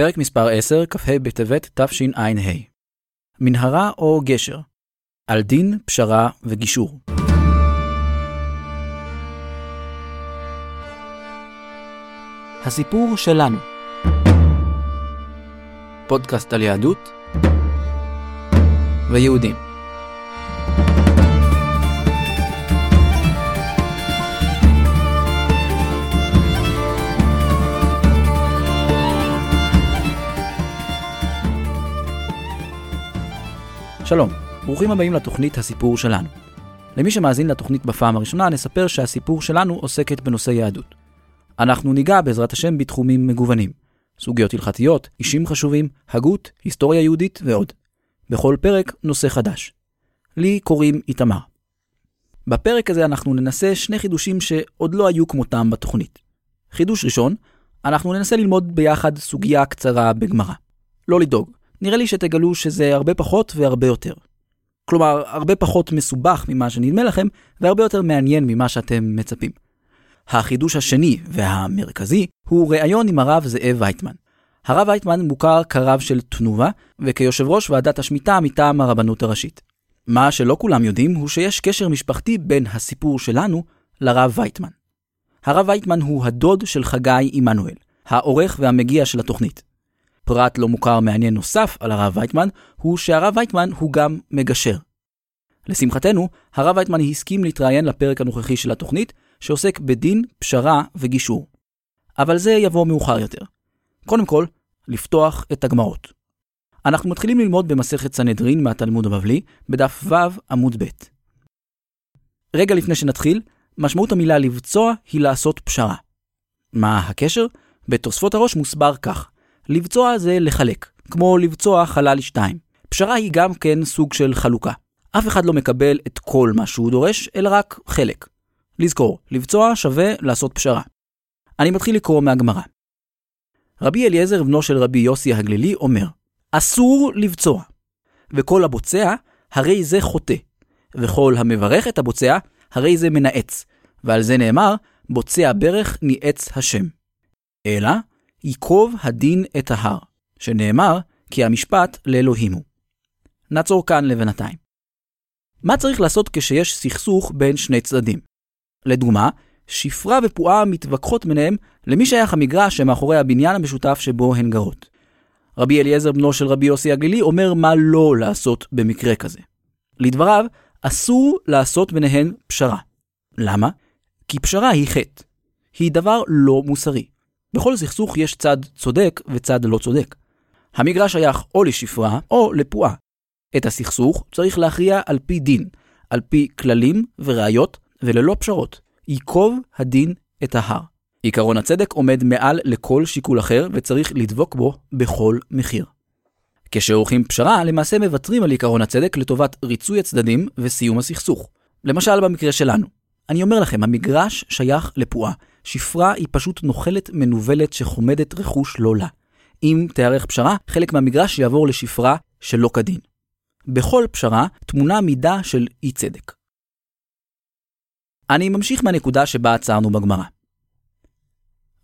פרק מספר 10, כ"ה בטבת תשע"ה. מנהרה או גשר על דין, פשרה וגישור. הסיפור שלנו פודקאסט על יהדות ויהודים. שלום, ברוכים הבאים לתוכנית הסיפור שלנו. למי שמאזין לתוכנית בפעם הראשונה, נספר שהסיפור שלנו עוסקת בנושא יהדות. אנחנו ניגע בעזרת השם בתחומים מגוונים. סוגיות הלכתיות, אישים חשובים, הגות, היסטוריה יהודית ועוד. בכל פרק נושא חדש. לי קוראים איתמר. בפרק הזה אנחנו ננסה שני חידושים שעוד לא היו כמותם בתוכנית. חידוש ראשון, אנחנו ננסה ללמוד ביחד סוגיה קצרה בגמרא. לא לדאוג, נראה לי שתגלו שזה הרבה פחות והרבה יותר. כלומר, הרבה פחות מסובך ממה שנדמה לכם, והרבה יותר מעניין ממה שאתם מצפים. החידוש השני והמרכזי הוא ראיון עם הרב זאב וייטמן. הרב וייטמן מוכר כרב של תנובה, וכיושב ראש ועדת השמיטה מטעם הרבנות הראשית. מה שלא כולם יודעים הוא שיש קשר משפחתי בין הסיפור שלנו לרב וייטמן. הרב וייטמן הוא הדוד של חגי עמנואל, העורך והמגיע של התוכנית. פרט לא מוכר מעניין נוסף על הרב וייטמן, הוא שהרב וייטמן הוא גם מגשר. לשמחתנו, הרב וייטמן הסכים להתראיין לפרק הנוכחי של התוכנית, שעוסק בדין, פשרה וגישור. אבל זה יבוא מאוחר יותר. קודם כל, לפתוח את הגמרות. אנחנו מתחילים ללמוד במסכת סנהדרין מהתלמוד הבבלי, בדף ו' עמוד ב'. רגע לפני שנתחיל, משמעות המילה לבצוע היא לעשות פשרה. מה הקשר? בתוספות הראש מוסבר כך: לבצוע זה לחלק, כמו לבצוע חלל לשתיים. פשרה היא גם כן סוג של חלוקה. אף אחד לא מקבל את כל מה שהוא דורש, אלא רק חלק. לזכור, לבצוע שווה לעשות פשרה. אני מתחיל לקרוא מהגמרא. רבי אליעזר, בנו של רבי יוסי הגלילי, אומר, אסור לבצוע, וכל הבוצע, הרי זה חוטא, וכל המברך את הבוצע, הרי זה מנאץ, ועל זה נאמר, בוצע ברך ניאץ השם. אלא, ייקוב הדין את ההר, שנאמר, כי המשפט לאלוהים הוא. נעצור כאן לבינתיים. מה צריך לעשות כשיש סכסוך בין שני צדדים? לדוגמה, שפרה ופועה מתווכחות ביניהם למי שייך המגרש שמאחורי הבניין המשותף שבו הן גרות. רבי אליעזר בנו של רבי יוסי הגלילי אומר מה לא לעשות במקרה כזה. לדבריו, אסור לעשות ביניהן פשרה. למה? כי פשרה היא חטא. היא דבר לא מוסרי. בכל סכסוך יש צד צודק וצד לא צודק. המגרש שייך או לשפרה או לפועה. את הסכסוך צריך להכריע על פי דין, על פי כללים וראיות וללא פשרות. ייקוב הדין את ההר. עיקרון הצדק עומד מעל לכל שיקול אחר וצריך לדבוק בו בכל מחיר. כשעורכים פשרה, למעשה מוותרים על עיקרון הצדק לטובת ריצוי הצדדים וסיום הסכסוך. למשל במקרה שלנו. אני אומר לכם, המגרש שייך לפועה. שפרה היא פשוט נוכלת מנוולת שחומדת רכוש לא לה. אם תיערך פשרה, חלק מהמגרש יעבור לשפרה שלא כדין. בכל פשרה תמונה מידה של אי צדק. אני ממשיך מהנקודה שבה עצרנו בגמרא.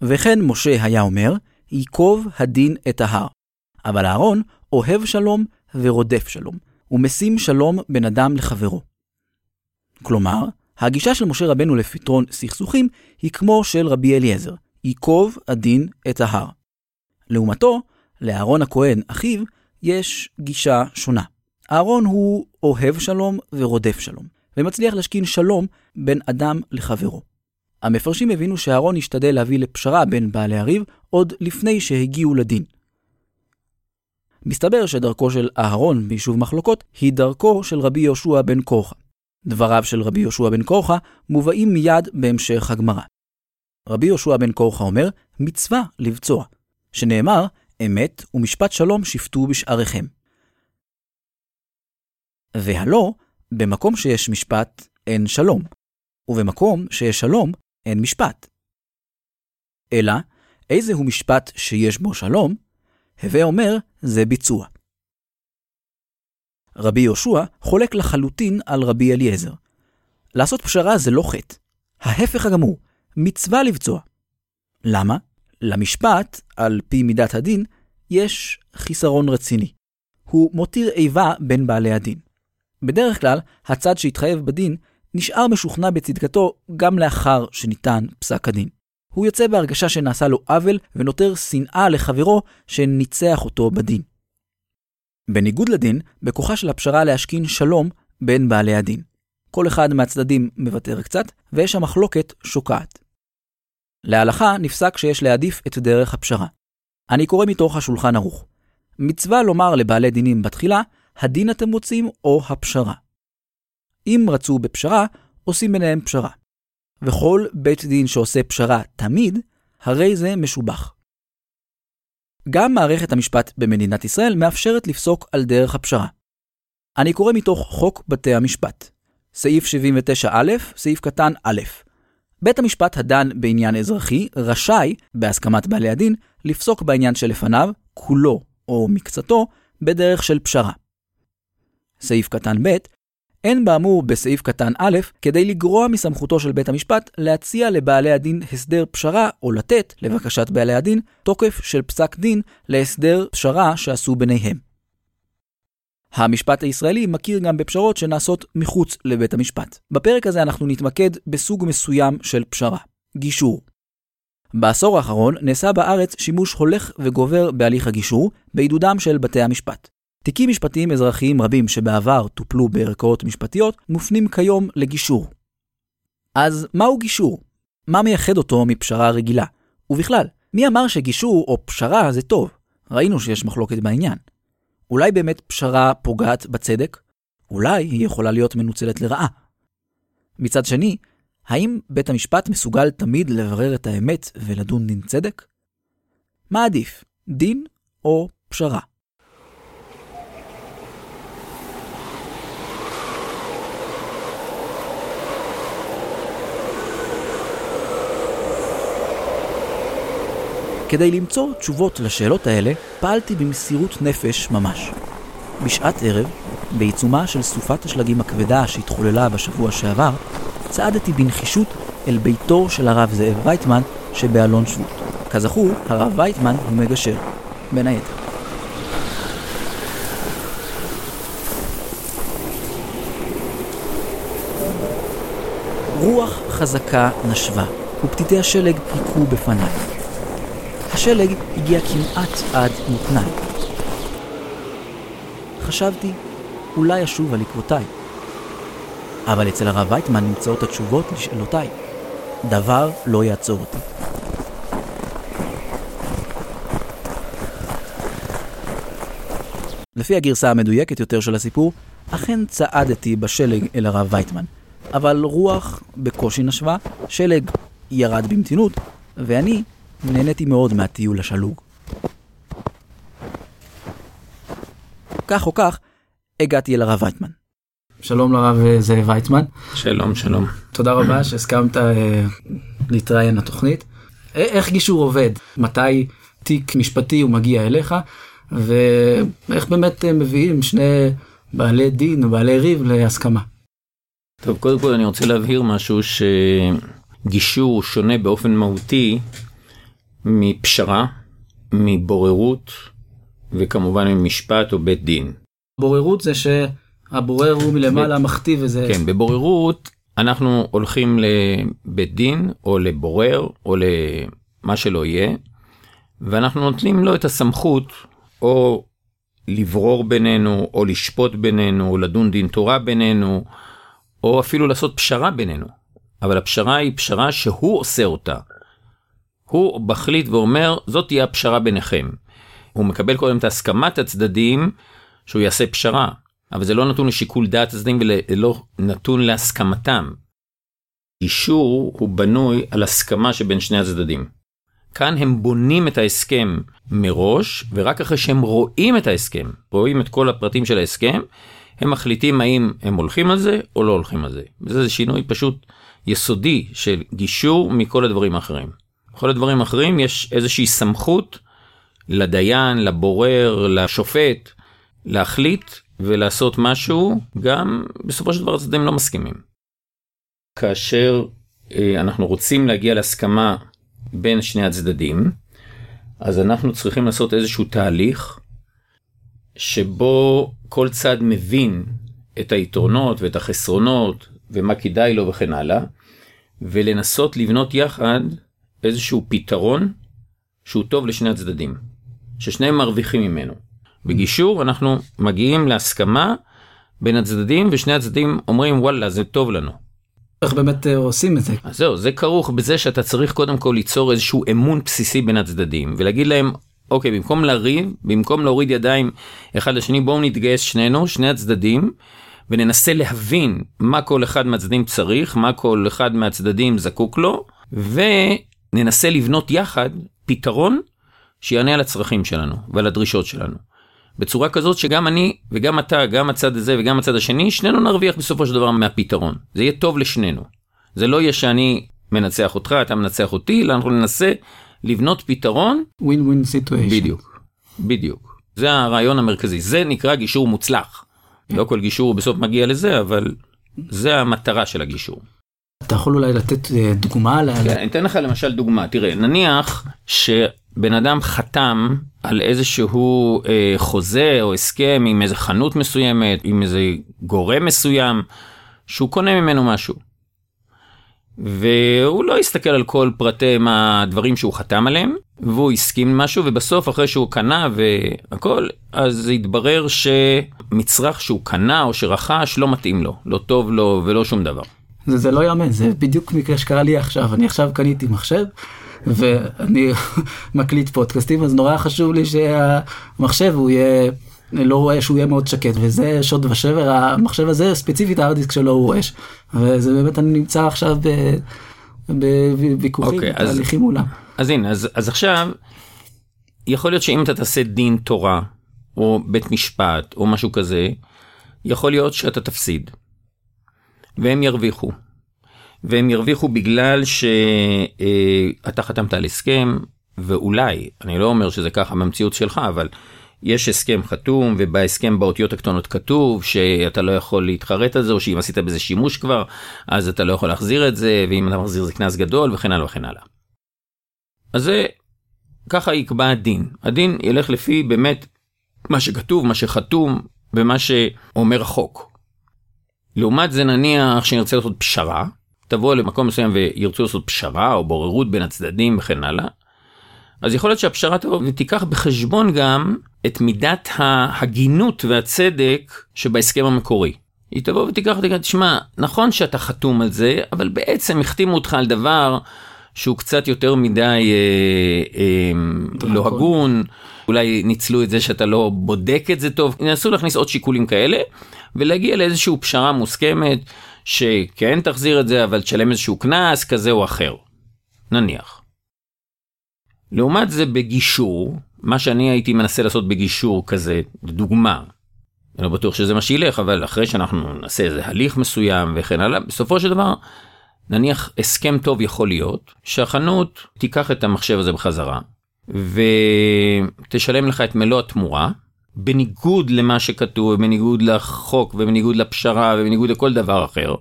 וכן משה היה אומר, ייקוב הדין את ההר. אבל אהרון אוהב שלום ורודף שלום, ומשים שלום בין אדם לחברו. כלומר, הגישה של משה רבנו לפתרון סכסוכים היא כמו של רבי אליעזר, ייקוב הדין את ההר. לעומתו, לאהרון הכהן, אחיו, יש גישה שונה. אהרון הוא אוהב שלום ורודף שלום, ומצליח להשכין שלום בין אדם לחברו. המפרשים הבינו שאהרון השתדל להביא לפשרה בין בעלי הריב עוד לפני שהגיעו לדין. מסתבר שדרכו של אהרון ביישוב מחלוקות היא דרכו של רבי יהושע בן קורחה. דבריו של רבי יהושע בן קורחה מובאים מיד בהמשך הגמרא. רבי יהושע בן קורחה אומר, מצווה לבצוע, שנאמר, אמת ומשפט שלום שפטו בשעריכם. והלא, במקום שיש משפט, אין שלום, ובמקום שיש שלום, אין משפט. אלא, איזה הוא משפט שיש בו שלום? הווה אומר, זה ביצוע. רבי יהושע חולק לחלוטין על רבי אליעזר. לעשות פשרה זה לא חטא. ההפך הגמור, מצווה לבצוע. למה? למשפט, על פי מידת הדין, יש חיסרון רציני. הוא מותיר איבה בין בעלי הדין. בדרך כלל, הצד שהתחייב בדין נשאר משוכנע בצדקתו גם לאחר שניתן פסק הדין. הוא יוצא בהרגשה שנעשה לו עוול ונותר שנאה לחברו שניצח אותו בדין. בניגוד לדין, בכוחה של הפשרה להשכין שלום בין בעלי הדין. כל אחד מהצדדים מוותר קצת, ויש המחלוקת שוקעת. להלכה נפסק שיש להעדיף את דרך הפשרה. אני קורא מתוך השולחן ערוך. מצווה לומר לבעלי דינים בתחילה, הדין אתם רוצים או הפשרה. אם רצו בפשרה, עושים ביניהם פשרה. וכל בית דין שעושה פשרה תמיד, הרי זה משובח. גם מערכת המשפט במדינת ישראל מאפשרת לפסוק על דרך הפשרה. אני קורא מתוך חוק בתי המשפט. סעיף 79א, סעיף קטן א'. בית המשפט הדן בעניין אזרחי רשאי, בהסכמת בעלי הדין, לפסוק בעניין שלפניו, כולו או מקצתו, בדרך של פשרה. סעיף קטן ב', אין באמור בסעיף קטן א' כדי לגרוע מסמכותו של בית המשפט להציע לבעלי הדין הסדר פשרה או לתת, לבקשת בעלי הדין, תוקף של פסק דין להסדר פשרה שעשו ביניהם. המשפט הישראלי מכיר גם בפשרות שנעשות מחוץ לבית המשפט. בפרק הזה אנחנו נתמקד בסוג מסוים של פשרה, גישור. בעשור האחרון נעשה בארץ שימוש הולך וגובר בהליך הגישור, בעידודם של בתי המשפט. תיקים משפטיים אזרחיים רבים שבעבר טופלו בערכאות משפטיות, מופנים כיום לגישור. אז מהו גישור? מה מייחד אותו מפשרה רגילה? ובכלל, מי אמר שגישור או פשרה זה טוב? ראינו שיש מחלוקת בעניין. אולי באמת פשרה פוגעת בצדק? אולי היא יכולה להיות מנוצלת לרעה. מצד שני, האם בית המשפט מסוגל תמיד לברר את האמת ולדון דין צדק? מה עדיף, דין או פשרה? כדי למצוא תשובות לשאלות האלה, פעלתי במסירות נפש ממש. בשעת ערב, בעיצומה של סופת השלגים הכבדה שהתחוללה בשבוע שעבר, צעדתי בנחישות אל ביתו של הרב זאב וייטמן שבאלון שבות. כזכור, הרב וייטמן הוא מגשר, בין היתר. רוח חזקה נשבה, ופתיתי השלג היכו בפניי. השלג הגיע כמעט עד מותניי. חשבתי, אולי אשוב על עקבותיי. אבל אצל הרב וייטמן נמצאות התשובות לשאלותיי. דבר לא יעצור אותי. לפי הגרסה המדויקת יותר של הסיפור, אכן צעדתי בשלג אל הרב וייטמן, אבל רוח בקושי נשבה, שלג ירד במתינות, ואני נהניתי מאוד מהטיול השלוג. כך או כך, הגעתי אל הרב וייטמן. שלום לרב אה, זאב וייטמן. שלום, שלום. תודה רבה שהסכמת אה, להתראיין לתוכנית. איך גישור עובד? מתי תיק משפטי הוא מגיע אליך? ואיך באמת אה, מביאים שני בעלי דין או בעלי ריב להסכמה? טוב, קודם כל אני רוצה להבהיר משהו שגישור שונה באופן מהותי מפשרה, מבוררות וכמובן ממשפט או בית דין. בוררות זה שהבורר הוא מלמעלה מכתיב איזה... כן, בבוררות אנחנו הולכים לבית דין או לבורר או למה שלא יהיה, ואנחנו נותנים לו את הסמכות או לברור בינינו או לשפוט בינינו או לדון דין תורה בינינו או אפילו לעשות פשרה בינינו. אבל הפשרה היא פשרה שהוא עושה אותה. הוא מחליט ואומר זאת תהיה הפשרה ביניכם. הוא מקבל קודם את הסכמת הצדדים שהוא יעשה פשרה, אבל זה לא נתון לשיקול דעת הצדדים ולא נתון להסכמתם. אישור הוא בנוי על הסכמה שבין שני הצדדים. כאן הם בונים את ההסכם מראש, ורק אחרי שהם רואים את ההסכם, רואים את כל הפרטים של ההסכם, הם מחליטים האם הם הולכים על זה או לא הולכים על זה. וזה שינוי פשוט יסודי של גישור מכל הדברים האחרים. בכל הדברים האחרים יש איזושהי סמכות לדיין, לבורר, לשופט, להחליט ולעשות משהו, גם בסופו של דבר הצדדים לא מסכימים. כאשר אה, אנחנו רוצים להגיע להסכמה בין שני הצדדים, אז אנחנו צריכים לעשות איזשהו תהליך שבו כל צד מבין את היתרונות ואת החסרונות ומה כדאי לו וכן הלאה, ולנסות לבנות יחד איזשהו פתרון שהוא טוב לשני הצדדים, ששניהם מרוויחים ממנו. בגישור אנחנו מגיעים להסכמה בין הצדדים ושני הצדדים אומרים וואלה זה טוב לנו. איך באמת אה, עושים את זה? אז זהו, זה כרוך בזה שאתה צריך קודם כל ליצור איזשהו אמון בסיסי בין הצדדים ולהגיד להם אוקיי במקום לריב במקום להוריד ידיים אחד לשני בואו נתגייס שנינו שני הצדדים וננסה להבין מה כל אחד מהצדדים צריך מה כל אחד מהצדדים זקוק לו וננסה לבנות יחד פתרון שיענה על הצרכים שלנו ועל הדרישות שלנו. בצורה כזאת שגם אני וגם אתה גם הצד הזה וגם הצד השני שנינו נרוויח בסופו של דבר מהפתרון זה יהיה טוב לשנינו. זה לא יהיה שאני מנצח אותך אתה מנצח אותי אלא אנחנו ננסה לבנות פתרון ווין ווין סיטואשן. בדיוק בדיוק זה הרעיון המרכזי זה נקרא גישור מוצלח. לא כל גישור בסוף מגיע לזה אבל זה המטרה של הגישור. אתה יכול אולי לתת אה, דוגמה? כן, אני אתן לך למשל דוגמה תראה נניח שבן אדם חתם על איזשהו אה, חוזה או הסכם עם איזה חנות מסוימת עם איזה גורם מסוים שהוא קונה ממנו משהו. והוא לא הסתכל על כל פרטי מה הדברים שהוא חתם עליהם והוא הסכים משהו ובסוף אחרי שהוא קנה והכל אז התברר שמצרך שהוא קנה או שרכש לא מתאים לו לא טוב לו ולא שום דבר. זה, זה לא יאמן, זה בדיוק מקרה שקרה לי עכשיו. אני עכשיו קניתי מחשב, ואני מקליט פודקאסטים, אז נורא חשוב לי שהמחשב הוא יהיה, לא רואה שהוא יהיה מאוד שקט, וזה שוד ושבר, המחשב הזה ספציפית הארדיסק שלו הוא רועש. וזה באמת, אני נמצא עכשיו בוויכוחים, אוקיי, אז- תהליכים מולם. אז הנה אז, אז עכשיו יכול להיות שאם אתה תעשה דין תורה או בית משפט או משהו כזה יכול להיות שאתה תפסיד. והם ירוויחו. והם ירוויחו בגלל שאתה חתמת על הסכם ואולי אני לא אומר שזה ככה במציאות שלך אבל יש הסכם חתום ובהסכם באותיות הקטנות כתוב שאתה לא יכול להתחרט על זה או שאם עשית בזה שימוש כבר אז אתה לא יכול להחזיר את זה ואם אתה מחזיר זה קנס גדול וכן הלאה וכן הלאה. אז זה ככה יקבע הדין הדין ילך לפי באמת מה שכתוב מה שחתום ומה שאומר החוק. לעומת זה נניח שנרצה לעשות פשרה תבוא למקום מסוים וירצו לעשות פשרה או בוררות בין הצדדים וכן הלאה. אז יכול להיות שהפשרה תבוא ותיקח בחשבון גם את מידת ההגינות והצדק שבהסכם המקורי. היא תבוא ותיקח ותגיד, תשמע, נכון שאתה חתום על זה, אבל בעצם החתימו אותך על דבר שהוא קצת יותר מדי אה, אה, לא הגון, אולי ניצלו את זה שאתה לא בודק את זה טוב, ינסו להכניס עוד שיקולים כאלה, ולהגיע לאיזושהי פשרה מוסכמת, שכן תחזיר את זה, אבל תשלם איזשהו קנס כזה או אחר. נניח. לעומת זה בגישור, מה שאני הייתי מנסה לעשות בגישור כזה, דוגמה, אני לא בטוח שזה מה שילך, אבל אחרי שאנחנו נעשה איזה הליך מסוים וכן הלאה, בסופו של דבר, נניח הסכם טוב יכול להיות שהחנות תיקח את המחשב הזה בחזרה ותשלם לך את מלוא התמורה בניגוד למה שכתוב בניגוד לחוק ובניגוד לפשרה ובניגוד לכל דבר אחר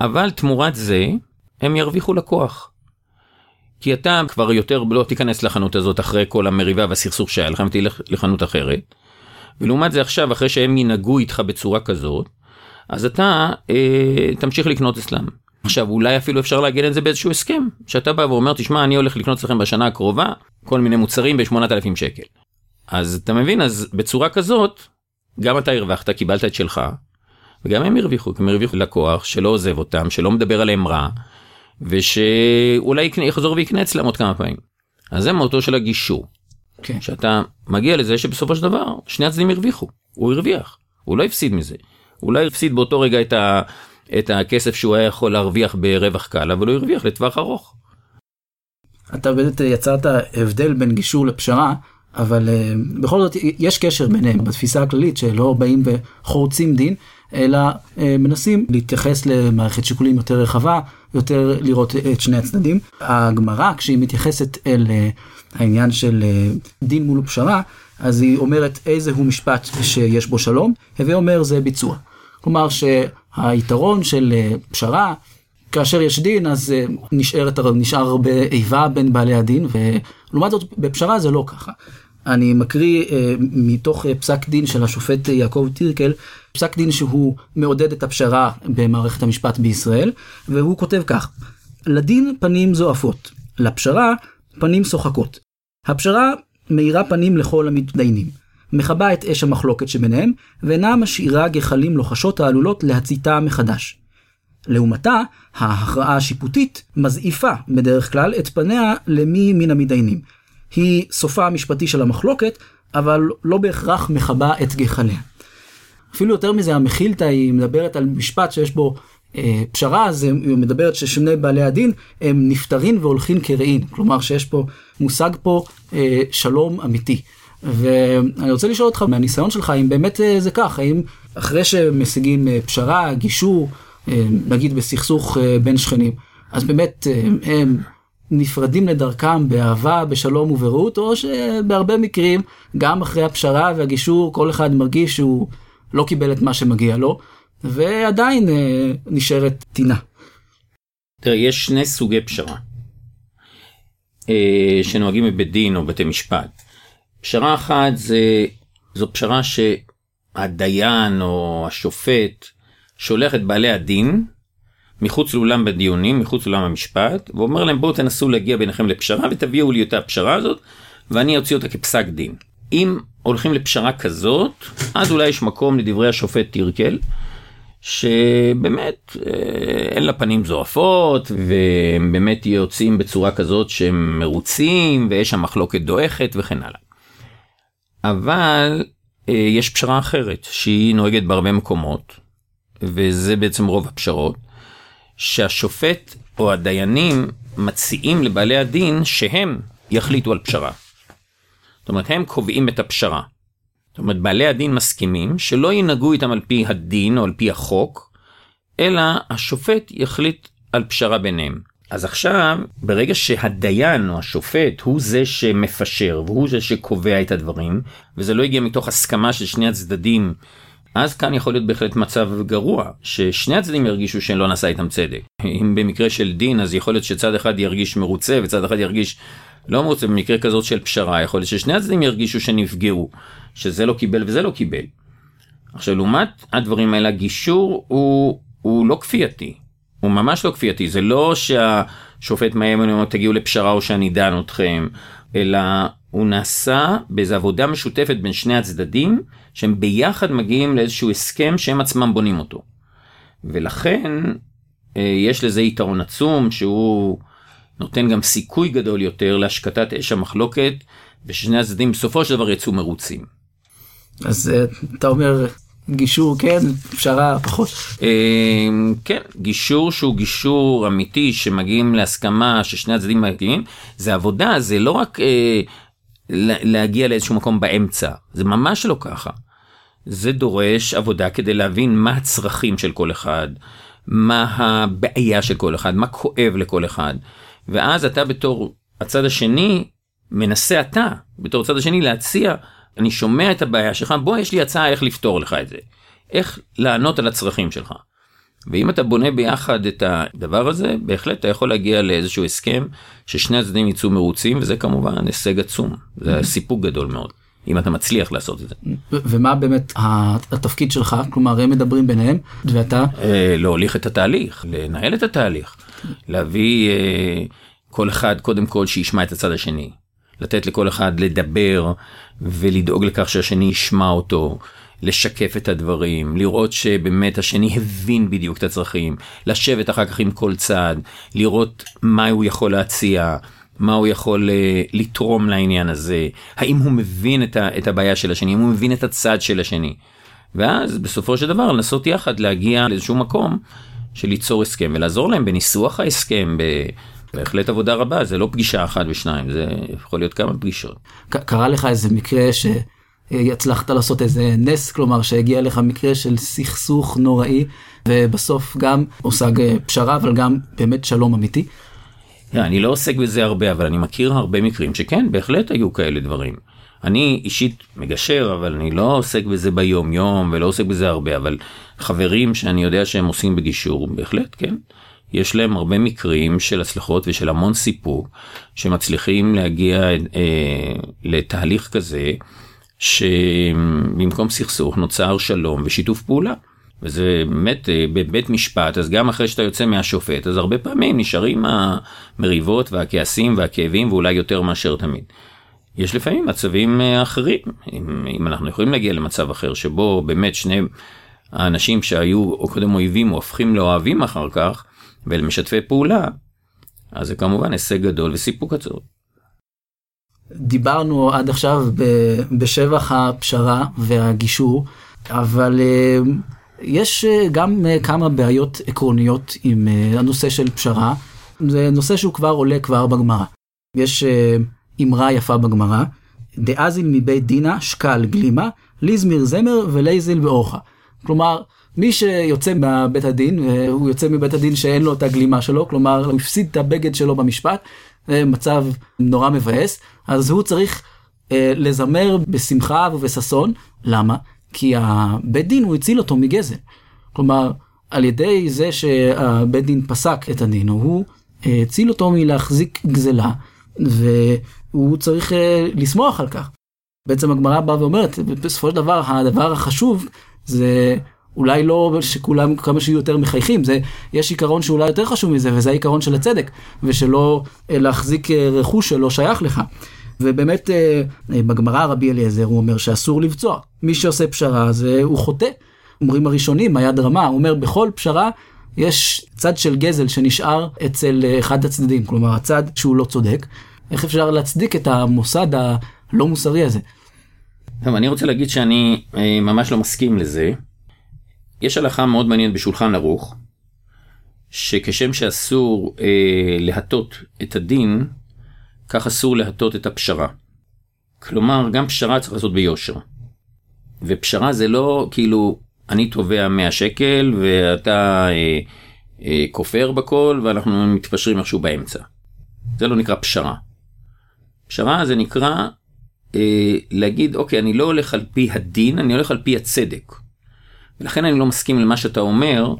אבל תמורת זה הם ירוויחו לקוח. כי אתה כבר יותר לא תיכנס לחנות הזאת אחרי כל המריבה והסכסוך שהיה לך ותלך לחנות אחרת. ולעומת זה עכשיו אחרי שהם ינהגו איתך בצורה כזאת אז אתה אה, תמשיך לקנות אצלם. עכשיו אולי אפילו אפשר לעגן את זה באיזשהו הסכם שאתה בא ואומר תשמע אני הולך לקנות אצלכם בשנה הקרובה כל מיני מוצרים ב-8,000 שקל. אז אתה מבין אז בצורה כזאת גם אתה הרווחת קיבלת את שלך וגם הם הרוויחו הם הרוויחו לקוח שלא עוזב אותם שלא מדבר עליהם רע ושאולי יקנה, יחזור ויקנה אצלם עוד כמה פעמים. אז זה מהותו של הגישור. כן. שאתה מגיע לזה שבסופו של דבר שני הצדדים הרוויחו הוא הרוויח הוא לא הפסיד מזה. הוא לא הפסיד באותו רגע את, ה, את הכסף שהוא היה יכול להרוויח ברווח קל אבל הוא הרוויח לטווח ארוך. אתה באמת יצרת הבדל בין גישור לפשרה, אבל uh, בכל זאת יש קשר ביניהם בתפיסה הכללית שלא באים וחורצים דין, אלא uh, מנסים להתייחס למערכת שיקולים יותר רחבה, יותר לראות את שני הצדדים. הגמרא כשהיא מתייחסת אל העניין של דין מול פשרה, אז היא אומרת איזה הוא משפט שיש בו שלום, הווה אומר זה ביצוע. כלומר שהיתרון של פשרה כאשר יש דין אז uh, נשארת, נשאר הרבה איבה בין בעלי הדין לעומת זאת, בפשרה זה לא ככה. אני מקריא אה, מתוך אה, פסק דין של השופט יעקב טירקל, פסק דין שהוא מעודד את הפשרה במערכת המשפט בישראל, והוא כותב כך: לדין פנים זועפות, לפשרה פנים שוחקות. הפשרה מאירה פנים לכל המתדיינים, מכבה את אש המחלוקת שביניהם, ואינה משאירה גחלים לוחשות העלולות להציתה מחדש. לעומתה, ההכרעה השיפוטית מזעיפה בדרך כלל את פניה למי מן המתדיינים. היא סופה המשפטי של המחלוקת, אבל לא בהכרח מכבה את גחליה. אפילו יותר מזה, המכילתא היא מדברת על משפט שיש בו אה, פשרה, אז היא מדברת ששני בעלי הדין הם נפטרים והולכים כרעים. כלומר שיש פה, מושג פה אה, שלום אמיתי. ואני רוצה לשאול אותך מהניסיון שלך, אם באמת אה, זה כך, האם אחרי שמשיגים אה, פשרה, גישור, נגיד בסכסוך אה, בין שכנים, אז באמת אה, הם נפרדים לדרכם באהבה, בשלום וברעות, או שבהרבה מקרים, גם אחרי הפשרה והגישור, כל אחד מרגיש שהוא לא קיבל את מה שמגיע לו, ועדיין אה, נשארת טינה. תראה, יש שני סוגי פשרה אה, שנוהגים בבית דין או בתי משפט. פשרה אחת זה, זו פשרה שהדיין או השופט שולח את בעלי הדין מחוץ לאולם בדיונים, מחוץ לאולם המשפט, ואומר להם בואו תנסו להגיע ביניכם לפשרה ותביאו לי את הפשרה הזאת, ואני אוציא אותה כפסק דין. אם הולכים לפשרה כזאת, אז אולי יש מקום לדברי השופט טירקל, שבאמת אה, אין לה פנים זועפות, והם באמת יוצאים בצורה כזאת שהם מרוצים, ויש שם מחלוקת דועכת וכן הלאה. אבל אה, יש פשרה אחרת, שהיא נוהגת בהרבה מקומות, וזה בעצם רוב הפשרות, שהשופט או הדיינים מציעים לבעלי הדין שהם יחליטו על פשרה. זאת אומרת, הם קובעים את הפשרה. זאת אומרת, בעלי הדין מסכימים שלא ינהגו איתם על פי הדין או על פי החוק, אלא השופט יחליט על פשרה ביניהם. אז עכשיו, ברגע שהדיין או השופט הוא זה שמפשר והוא זה שקובע את הדברים, וזה לא הגיע מתוך הסכמה של שני הצדדים אז כאן יכול להיות בהחלט מצב גרוע, ששני הצדדים ירגישו שלא נעשה איתם צדק. אם במקרה של דין, אז יכול להיות שצד אחד ירגיש מרוצה וצד אחד ירגיש לא מרוצה. במקרה כזאת של פשרה, יכול להיות ששני הצדדים ירגישו שנפגעו, שזה לא קיבל וזה לא קיבל. עכשיו, לעומת הדברים האלה, הגישור הוא, הוא לא כפייתי. הוא ממש לא כפייתי. זה לא שהשופט מאיים ואומר תגיעו לפשרה או שאני דן אתכם, אלא הוא נעשה באיזו עבודה משותפת בין שני הצדדים, שהם ביחד מגיעים לאיזשהו הסכם שהם עצמם בונים אותו. ולכן אה, יש לזה יתרון עצום שהוא נותן גם סיכוי גדול יותר להשקטת אש המחלוקת, וששני הצדדים בסופו של דבר יצאו מרוצים. אז אה, אתה אומר גישור כן, פשרה פחות. אה, כן, גישור שהוא גישור אמיתי שמגיעים להסכמה ששני הצדדים מגיעים, זה עבודה, זה לא רק להגיע לאיזשהו מקום באמצע, זה ממש לא ככה. זה דורש עבודה כדי להבין מה הצרכים של כל אחד, מה הבעיה של כל אחד, מה כואב לכל אחד. ואז אתה בתור הצד השני, מנסה אתה, בתור הצד השני להציע, אני שומע את הבעיה שלך, בוא יש לי הצעה איך לפתור לך את זה. איך לענות על הצרכים שלך. ואם אתה בונה ביחד את הדבר הזה, בהחלט אתה יכול להגיע לאיזשהו הסכם ששני הצדדים יצאו מרוצים, וזה כמובן הישג עצום, זה סיפוק גדול מאוד. אם אתה מצליח לעשות את זה. ומה באמת התפקיד שלך? כלומר, הם מדברים ביניהם, ואתה? אה, להוליך את התהליך, לנהל את התהליך, להביא אה, כל אחד, קודם כל, שישמע את הצד השני. לתת לכל אחד לדבר ולדאוג לכך שהשני ישמע אותו, לשקף את הדברים, לראות שבאמת השני הבין בדיוק את הצרכים, לשבת אחר כך עם כל צד, לראות מה הוא יכול להציע, מה הוא יכול uh, לתרום לעניין הזה, האם הוא מבין את, ה, את הבעיה של השני, אם הוא מבין את הצד של השני. ואז בסופו של דבר לנסות יחד להגיע לאיזשהו מקום של ליצור הסכם ולעזור להם בניסוח ההסכם, ב... בהחלט עבודה רבה, זה לא פגישה אחת ושניים, זה יכול להיות כמה פגישות. קרה לך איזה מקרה ש... הצלחת לעשות איזה נס, כלומר שהגיע לך מקרה של סכסוך נוראי, ובסוף גם הושג אה, פשרה, אבל גם באמת שלום אמיתי. אני לא עוסק בזה הרבה, אבל אני מכיר הרבה מקרים שכן, בהחלט היו כאלה דברים. אני אישית מגשר, אבל אני לא עוסק בזה ביום יום ולא עוסק בזה הרבה, אבל חברים שאני יודע שהם עושים בגישור, בהחלט, כן. יש להם הרבה מקרים של הצלחות ושל המון סיפוק שמצליחים להגיע אה, לתהליך כזה שבמקום סכסוך נוצר שלום ושיתוף פעולה. וזה באמת אה, בבית משפט אז גם אחרי שאתה יוצא מהשופט אז הרבה פעמים נשארים המריבות והכעסים והכאבים ואולי יותר מאשר תמיד. יש לפעמים מצבים אה, אחרים אם, אם אנחנו יכולים להגיע למצב אחר שבו באמת שני האנשים שהיו או קודם אויבים הופכים לאוהבים אחר כך ולמשתפי פעולה אז זה כמובן הישג גדול וסיפוק עצור. דיברנו עד עכשיו בשבח הפשרה והגישור אבל אה, יש אה, גם אה, כמה בעיות עקרוניות עם אה, הנושא של פשרה. זה נושא שהוא כבר עולה כבר בגמרא. יש אמרה יפה בגמרא, דאזיל מבית דינה שקל גלימה, ליזמיר זמר ולייזיל באורחה. כלומר, מי שיוצא מבית הדין, הוא יוצא מבית הדין שאין לו את הגלימה שלו, כלומר, הוא הפסיד את הבגד שלו במשפט, מצב נורא מבאס, אז הוא צריך לזמר בשמחה ובששון. למה? כי הבית דין הוא הציל אותו מגזל. כלומר, על ידי זה שהבית דין פסק את הדין, הוא אה, הציל אותו מלהחזיק גזלה, והוא צריך אה, לשמוח על כך. בעצם הגמרא באה ואומרת, בסופו של דבר, הדבר החשוב זה אולי לא שכולם כמה שיהיו יותר מחייכים, זה, יש עיקרון שאולי יותר חשוב מזה, וזה העיקרון של הצדק, ושלא אה, להחזיק רכוש שלא שייך לך. ובאמת אה, אה, בגמרא רבי אליעזר הוא אומר שאסור לבצוע. מי שעושה פשרה זה הוא חוטא. אומרים הראשונים, היד רמה, הוא אומר בכל פשרה יש צד של גזל שנשאר אצל אה, אחד הצדדים, כלומר הצד שהוא לא צודק. איך אפשר להצדיק את המוסד הלא מוסרי הזה? טוב, אני רוצה להגיד שאני ממש לא מסכים לזה. יש הלכה מאוד מעניינת בשולחן ערוך, שכשם שאסור אה, להטות את הדין, כך אסור להטות את הפשרה. כלומר, גם פשרה צריך לעשות ביושר. ופשרה זה לא כאילו, אני תובע 100 שקל ואתה אה, אה, כופר בכל ואנחנו מתפשרים איכשהו באמצע. זה לא נקרא פשרה. פשרה זה נקרא אה, להגיד, אוקיי, אני לא הולך על פי הדין, אני הולך על פי הצדק. ולכן אני לא מסכים למה שאתה אומר,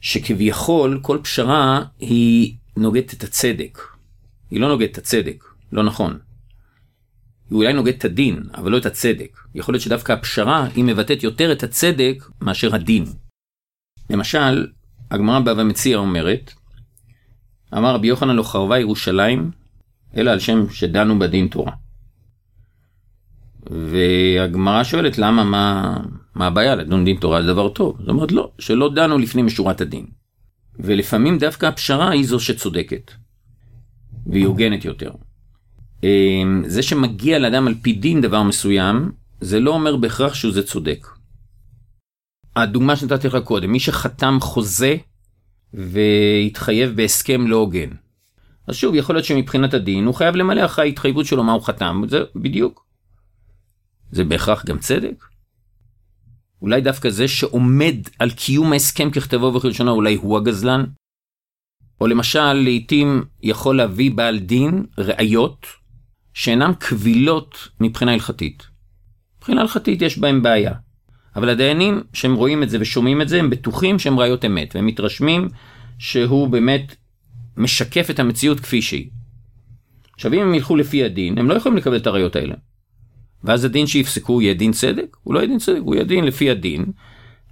שכביכול כל פשרה היא נוגדת את הצדק. היא לא נוגדת את הצדק. לא נכון. היא אולי נוגדת את הדין, אבל לא את הצדק. יכול להיות שדווקא הפשרה היא מבטאת יותר את הצדק מאשר הדין. למשל, הגמרא בבא מציע אומרת, אמר רבי יוחנן לא חרבה ירושלים, אלא על שם שדנו בדין תורה. והגמרא שואלת למה, מה, מה הבעיה לדון דין תורה זה דבר טוב? זאת אומרת לא, שלא דנו לפנים משורת הדין. ולפעמים דווקא הפשרה היא זו שצודקת. והיא הוגנת יותר. אמ, זה שמגיע לאדם על פי דין דבר מסוים, זה לא אומר בהכרח שהוא זה צודק. הדוגמה שנתתי לך קודם, מי שחתם חוזה והתחייב בהסכם לא הוגן. אז שוב, יכול להיות שמבחינת הדין הוא חייב למלא אחרי ההתחייבות שלו מה הוא חתם, זה בדיוק. זה בהכרח גם צדק? אולי דווקא זה שעומד על קיום ההסכם ככתבו וכלשונו, אולי הוא הגזלן? או למשל, לעתים יכול להביא בעל דין ראיות שאינן קבילות מבחינה הלכתית. מבחינה הלכתית יש בהם בעיה. אבל הדיינים, שהם רואים את זה ושומעים את זה, הם בטוחים שהם ראיות אמת, והם מתרשמים שהוא באמת משקף את המציאות כפי שהיא. עכשיו אם הם ילכו לפי הדין, הם לא יכולים לקבל את הראיות האלה. ואז הדין שיפסקו יהיה דין צדק? הוא לא יהיה דין צדק, הוא יהיה דין לפי הדין,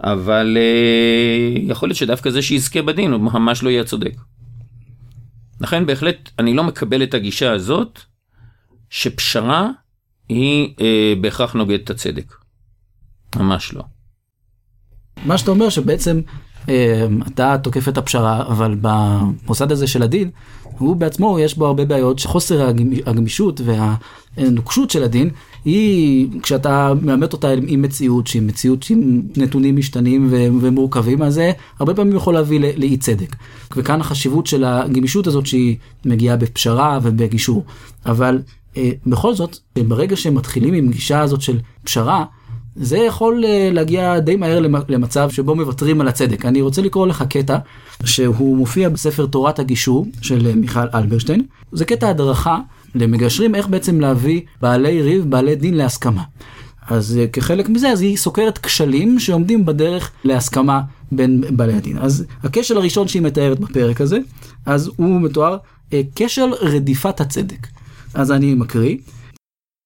אבל אה, יכול להיות שדווקא זה שיזכה בדין הוא ממש לא יהיה צודק. לכן בהחלט אני לא מקבל את הגישה הזאת שפשרה היא אה, בהכרח נוגדת את הצדק. ממש לא. מה שאתה אומר שבעצם אה, אתה תוקף את הפשרה, אבל במוסד הזה של הדין, הוא בעצמו יש בו הרבה בעיות שחוסר הגמישות והנוקשות של הדין היא כשאתה מאמת אותה עם מציאות שהיא מציאות עם נתונים משתנים ומורכבים אז זה הרבה פעמים יכול להביא לאי צדק. וכאן החשיבות של הגמישות הזאת שהיא מגיעה בפשרה ובגישור אבל בכל זאת, ברגע שהם מתחילים עם גישה הזאת של פשרה, זה יכול אה, להגיע די מהר למצב שבו מוותרים על הצדק. אני רוצה לקרוא לך קטע שהוא מופיע בספר תורת הגישור של אה, מיכל אלברשטיין. זה קטע הדרכה למגשרים איך בעצם להביא בעלי ריב, בעלי דין להסכמה. אז כחלק מזה, אז היא סוקרת כשלים שעומדים בדרך להסכמה בין בעלי הדין. אז הכשל הראשון שהיא מתארת בפרק הזה, אז הוא מתואר כשל רדיפת הצדק. אז אני מקריא.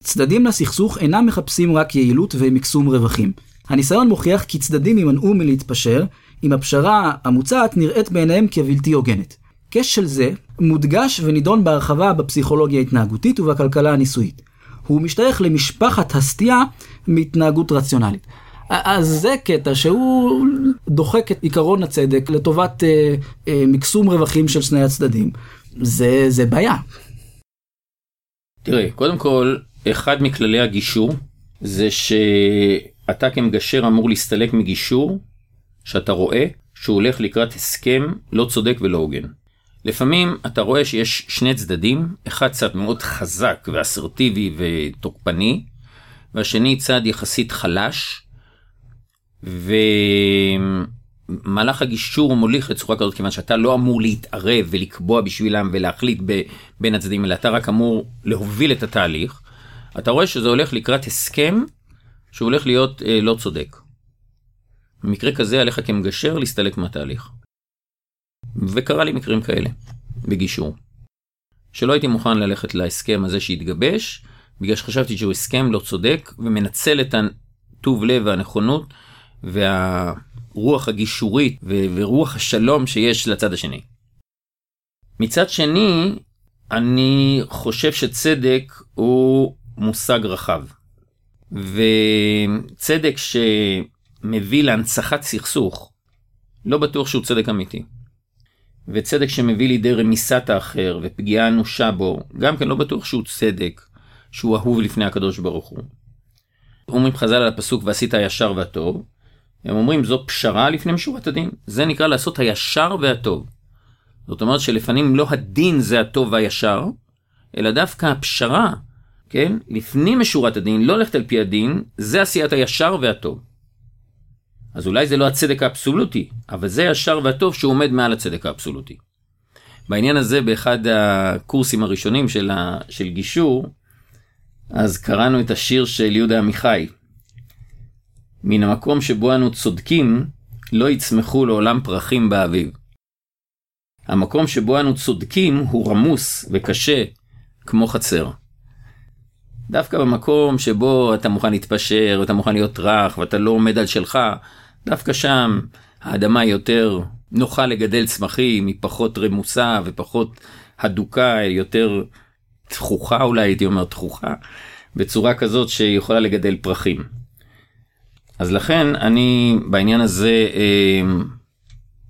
צדדים לסכסוך אינם מחפשים רק יעילות ומקסום רווחים. הניסיון מוכיח כי צדדים יימנעו מלהתפשר אם הפשרה המוצעת נראית בעיניהם כבלתי הוגנת. כשל זה מודגש ונידון בהרחבה בפסיכולוגיה ההתנהגותית ובכלכלה הניסויית. הוא משתייך למשפחת הסטייה מהתנהגות רציונלית. אז זה קטע שהוא דוחק את עיקרון הצדק לטובת אה, אה, מקסום רווחים של שני הצדדים. זה, זה בעיה. תראה, קודם כל, אחד מכללי הגישור זה שאתה כמגשר אמור להסתלק מגישור שאתה רואה שהוא הולך לקראת הסכם לא צודק ולא הוגן. לפעמים אתה רואה שיש שני צדדים, אחד צד מאוד חזק ואסרטיבי ותוקפני, והשני צד יחסית חלש, ומהלך הגישור מוליך לצורה כזאת כיוון שאתה לא אמור להתערב ולקבוע בשבילם ולהחליט ב... בין הצדדים, אלא אתה רק אמור להוביל את התהליך. אתה רואה שזה הולך לקראת הסכם שהוא הולך להיות אה, לא צודק. במקרה כזה עליך כמגשר להסתלק מהתהליך. וקרה לי מקרים כאלה, בגישור. שלא הייתי מוכן ללכת להסכם הזה שהתגבש, בגלל שחשבתי שהוא הסכם לא צודק, ומנצל את הטוב לב והנכונות והרוח הגישורית ורוח השלום שיש לצד השני. מצד שני, אני חושב שצדק הוא מושג רחב. וצדק שמביא להנצחת סכסוך, לא בטוח שהוא צדק אמיתי. וצדק שמביא לידי רמיסת האחר ופגיעה אנושה בו, גם כן לא בטוח שהוא צדק, שהוא אהוב לפני הקדוש ברוך הוא. אומרים חז"ל על הפסוק ועשית הישר והטוב, הם אומרים זו פשרה לפני משורת הדין, זה נקרא לעשות הישר והטוב. זאת אומרת שלפנים לא הדין זה הטוב והישר, אלא דווקא הפשרה, כן, לפנים משורת הדין, לא ללכת על פי הדין, זה עשיית הישר והטוב. אז אולי זה לא הצדק האבסולוטי, אבל זה הישר והטוב שהוא עומד מעל הצדק האבסולוטי. בעניין הזה, באחד הקורסים הראשונים של, ה, של גישור, אז קראנו את השיר של יהודה עמיחי. מן המקום שבו אנו צודקים, לא יצמחו לעולם פרחים באביב. המקום שבו אנו צודקים הוא רמוס וקשה כמו חצר. דווקא במקום שבו אתה מוכן להתפשר, ואתה מוכן להיות רך, ואתה לא עומד על שלך, דווקא שם האדמה יותר נוחה לגדל צמחים, היא פחות רמוסה ופחות הדוקה, יותר תכוחה אולי, הייתי אומר תכוחה, בצורה כזאת שהיא יכולה לגדל פרחים. אז לכן אני בעניין הזה אה,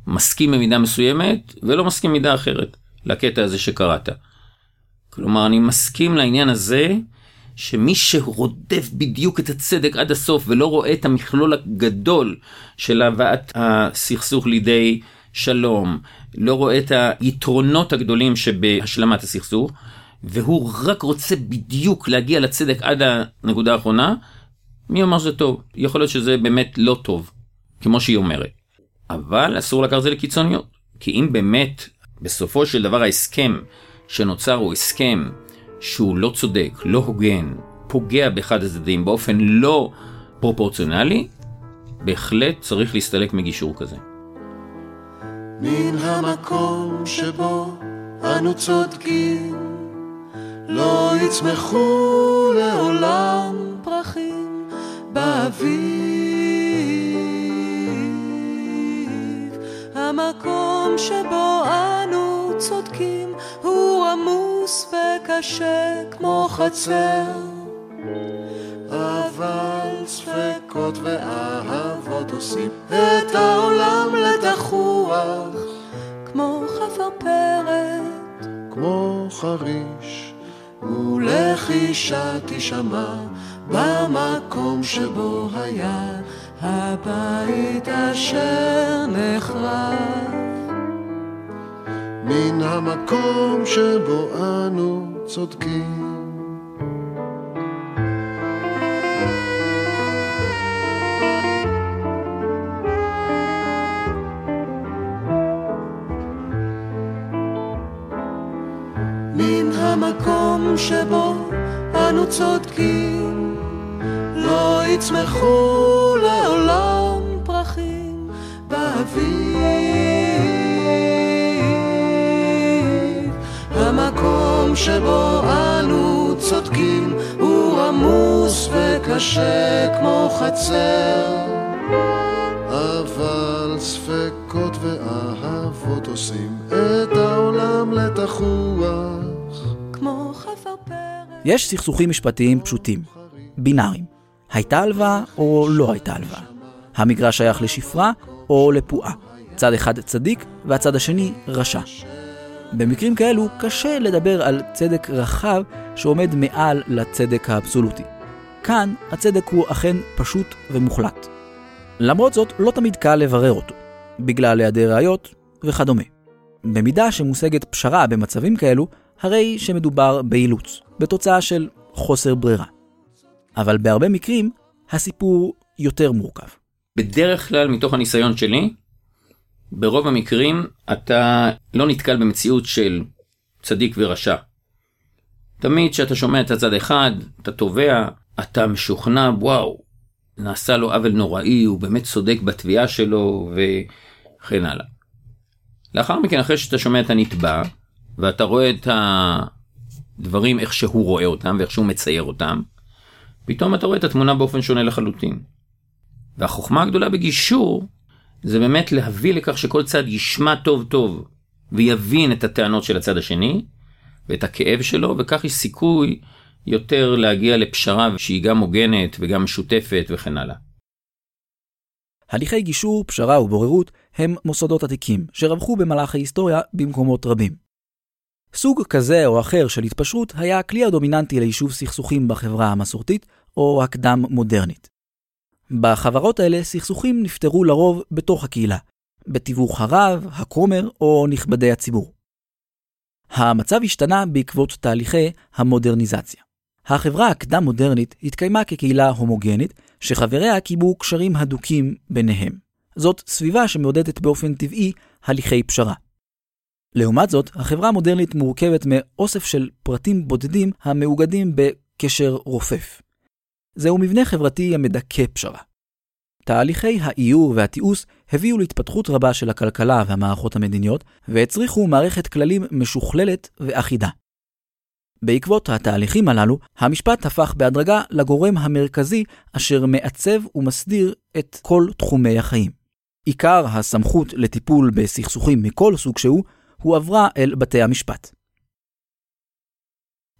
מסכים במידה מסוימת ולא מסכים במידה אחרת לקטע הזה שקראת. כלומר אני מסכים לעניין הזה שמי שרודף בדיוק את הצדק עד הסוף ולא רואה את המכלול הגדול של הבאת הסכסוך לידי שלום, לא רואה את היתרונות הגדולים שבהשלמת הסכסוך, והוא רק רוצה בדיוק להגיע לצדק עד הנקודה האחרונה, מי אומר שזה טוב? יכול להיות שזה באמת לא טוב, כמו שהיא אומרת. אבל אסור לקחת את זה לקיצוניות, כי אם באמת בסופו של דבר ההסכם שנוצר הוא הסכם שהוא לא צודק, לא הוגן, פוגע באחד הצדדים באופן לא פרופורציונלי, בהחלט צריך להסתלק מגישור כזה. מן המקום שבו אנו צודקים, לא יצמחו לעולם פרחים באביב. המקום שבו אנו צודקים הוא עמוס וקשה כמו חצר. אבל ספקות ואהבות עושים את העולם לדחוח כמו חפרפרת, כמו חריש, ולחישה תשמע במקום שבו היה הבית אשר נחרב. מן המקום שבו אנו צודקים. מן המקום שבו אנו צודקים, לא ויצמחו לעולם פרחים באביב. המקום שבו אנו צודקים הוא עמוס וקשה כמו חצר. אבל ספקות ואהבות עושים את העולם לתחוח. כמו חפר פרק. יש סכסוכים משפטיים פשוטים, בינאריים. הייתה הלוואה או לא הייתה הלוואה. המגרש שייך לשפרה או לפועה. צד אחד צדיק והצד השני רשע. במקרים כאלו קשה לדבר על צדק רחב שעומד מעל לצדק האבסולוטי. כאן הצדק הוא אכן פשוט ומוחלט. למרות זאת, לא תמיד קל לברר אותו, בגלל היעדר ראיות וכדומה. במידה שמושגת פשרה במצבים כאלו, הרי שמדובר באילוץ, בתוצאה של חוסר ברירה. אבל בהרבה מקרים, הסיפור יותר מורכב. בדרך כלל, מתוך הניסיון שלי, ברוב המקרים אתה לא נתקל במציאות של צדיק ורשע. תמיד כשאתה שומע את הצד אחד, אתה תובע, אתה משוכנע, וואו, נעשה לו עוול נוראי, הוא באמת צודק בתביעה שלו, וכן הלאה. לאחר מכן, אחרי שאתה שומע את הנתבע, ואתה רואה את הדברים איך שהוא רואה אותם ואיך שהוא מצייר אותם, פתאום אתה רואה את התמונה באופן שונה לחלוטין. והחוכמה הגדולה בגישור זה באמת להביא לכך שכל צד ישמע טוב טוב ויבין את הטענות של הצד השני ואת הכאב שלו, וכך יש סיכוי יותר להגיע לפשרה שהיא גם הוגנת וגם משותפת וכן הלאה. הליכי גישור, פשרה ובוררות הם מוסדות עתיקים שרווחו במהלך ההיסטוריה במקומות רבים. סוג כזה או אחר של התפשרות היה הכלי הדומיננטי ליישוב סכסוכים בחברה המסורתית או הקדם-מודרנית. בחברות האלה סכסוכים נפתרו לרוב בתוך הקהילה, בתיווך הרב, הכומר או נכבדי הציבור. המצב השתנה בעקבות תהליכי המודרניזציה. החברה הקדם-מודרנית התקיימה כקהילה הומוגנית, שחבריה קיבלו קשרים הדוקים ביניהם. זאת סביבה שמעודדת באופן טבעי הליכי פשרה. לעומת זאת, החברה המודרנית מורכבת מאוסף של פרטים בודדים המאוגדים בקשר רופף. זהו מבנה חברתי המדכא פשרה. תהליכי האיור והתיעוש הביאו להתפתחות רבה של הכלכלה והמערכות המדיניות, והצריכו מערכת כללים משוכללת ואחידה. בעקבות התהליכים הללו, המשפט הפך בהדרגה לגורם המרכזי אשר מעצב ומסדיר את כל תחומי החיים. עיקר הסמכות לטיפול בסכסוכים מכל סוג שהוא, הועברה אל בתי המשפט.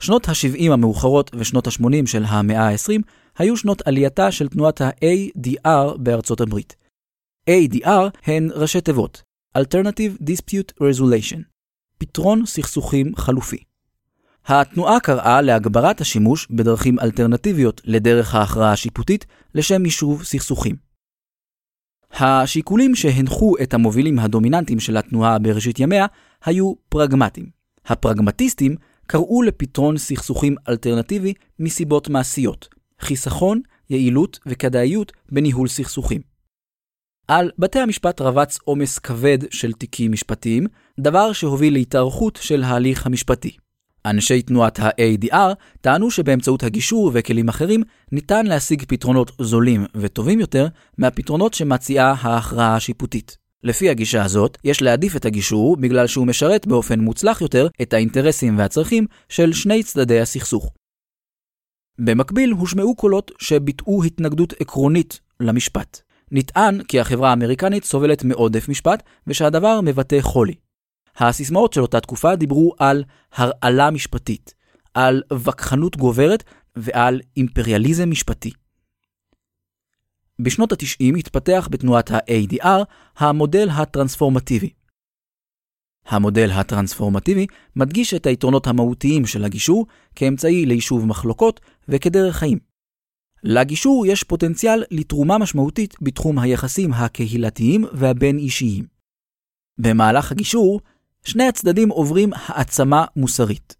שנות ה-70 המאוחרות ושנות ה-80 של המאה ה-20 היו שנות עלייתה של תנועת ה-ADR בארצות הברית. ADR הן ראשי תיבות Alternative Dispute Resolution, פתרון סכסוכים חלופי. התנועה קראה להגברת השימוש בדרכים אלטרנטיביות לדרך ההכרעה השיפוטית לשם יישוב סכסוכים. השיקולים שהנחו את המובילים הדומיננטיים של התנועה בראשית ימיה היו פרגמטיים. הפרגמטיסטים קראו לפתרון סכסוכים אלטרנטיבי מסיבות מעשיות, חיסכון, יעילות וכדאיות בניהול סכסוכים. על בתי המשפט רבץ עומס כבד של תיקים משפטיים, דבר שהוביל להתארכות של ההליך המשפטי. אנשי תנועת ה-ADR טענו שבאמצעות הגישור וכלים אחרים ניתן להשיג פתרונות זולים וטובים יותר מהפתרונות שמציעה ההכרעה השיפוטית. לפי הגישה הזאת, יש להעדיף את הגישור בגלל שהוא משרת באופן מוצלח יותר את האינטרסים והצרכים של שני צדדי הסכסוך. במקביל הושמעו קולות שביטאו התנגדות עקרונית למשפט. נטען כי החברה האמריקנית סובלת מעודף משפט ושהדבר מבטא חולי. הסיסמאות של אותה תקופה דיברו על הרעלה משפטית, על וכחנות גוברת ועל אימפריאליזם משפטי. בשנות ה-90 התפתח בתנועת ה-ADR המודל הטרנספורמטיבי. המודל הטרנספורמטיבי מדגיש את היתרונות המהותיים של הגישור כאמצעי ליישוב מחלוקות וכדרך חיים. לגישור יש פוטנציאל לתרומה משמעותית בתחום היחסים הקהילתיים והבין-אישיים. במהלך הגישור, שני הצדדים עוברים העצמה מוסרית.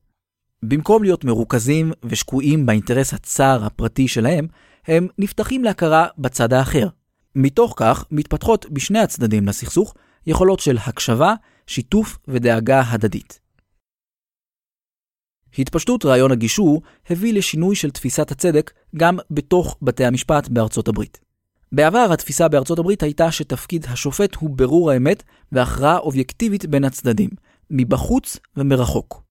במקום להיות מרוכזים ושקועים באינטרס הצר הפרטי שלהם, הם נפתחים להכרה בצד האחר. מתוך כך מתפתחות בשני הצדדים לסכסוך יכולות של הקשבה, שיתוף ודאגה הדדית. התפשטות רעיון הגישור הביא לשינוי של תפיסת הצדק גם בתוך בתי המשפט בארצות הברית. בעבר התפיסה בארצות הברית הייתה שתפקיד השופט הוא בירור האמת והכרעה אובייקטיבית בין הצדדים, מבחוץ ומרחוק.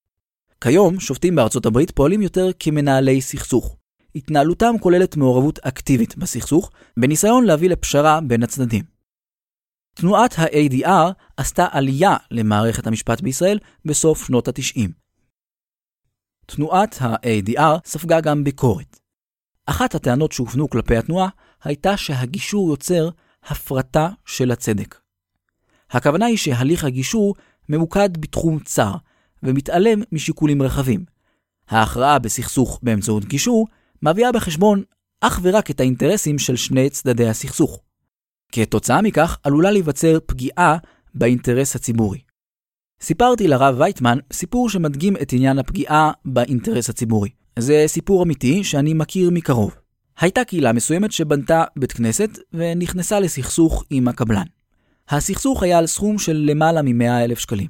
כיום שופטים בארצות הברית פועלים יותר כמנהלי סכסוך. התנהלותם כוללת מעורבות אקטיבית בסכסוך, בניסיון להביא לפשרה בין הצדדים. תנועת ה-ADR עשתה עלייה למערכת המשפט בישראל בסוף שנות ה-90. תנועת ה-ADR ספגה גם ביקורת. אחת הטענות שהופנו כלפי התנועה הייתה שהגישור יוצר הפרטה של הצדק. הכוונה היא שהליך הגישור ממוקד בתחום צר, ומתעלם משיקולים רחבים. ההכרעה בסכסוך באמצעות גישור מביאה בחשבון אך ורק את האינטרסים של שני צדדי הסכסוך. כתוצאה מכך עלולה להיווצר פגיעה באינטרס הציבורי. סיפרתי לרב וייטמן סיפור שמדגים את עניין הפגיעה באינטרס הציבורי. זה סיפור אמיתי שאני מכיר מקרוב. הייתה קהילה מסוימת שבנתה בית כנסת ונכנסה לסכסוך עם הקבלן. הסכסוך היה על סכום של למעלה מ-100 אלף שקלים.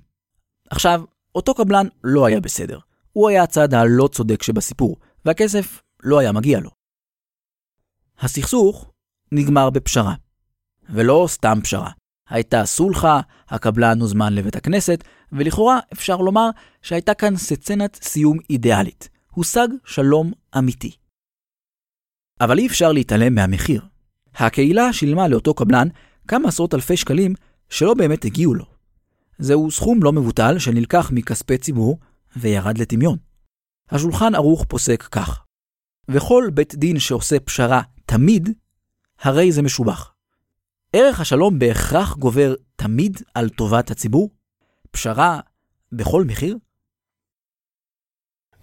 עכשיו, אותו קבלן לא היה בסדר. הוא היה הצד הלא צודק שבסיפור, והכסף לא היה מגיע לו. הסכסוך נגמר בפשרה. ולא סתם פשרה. הייתה סולחה, הקבלן הוזמן לבית הכנסת, ולכאורה אפשר לומר שהייתה כאן סצנת סיום אידיאלית. הושג שלום אמיתי. אבל אי אפשר להתעלם מהמחיר. הקהילה שילמה לאותו קבלן כמה עשרות אלפי שקלים שלא באמת הגיעו לו. זהו סכום לא מבוטל שנלקח מכספי ציבור וירד לטמיון. השולחן ערוך פוסק כך: וכל בית דין שעושה פשרה תמיד, הרי זה משובח. ערך השלום בהכרח גובר תמיד על טובת הציבור? פשרה בכל מחיר?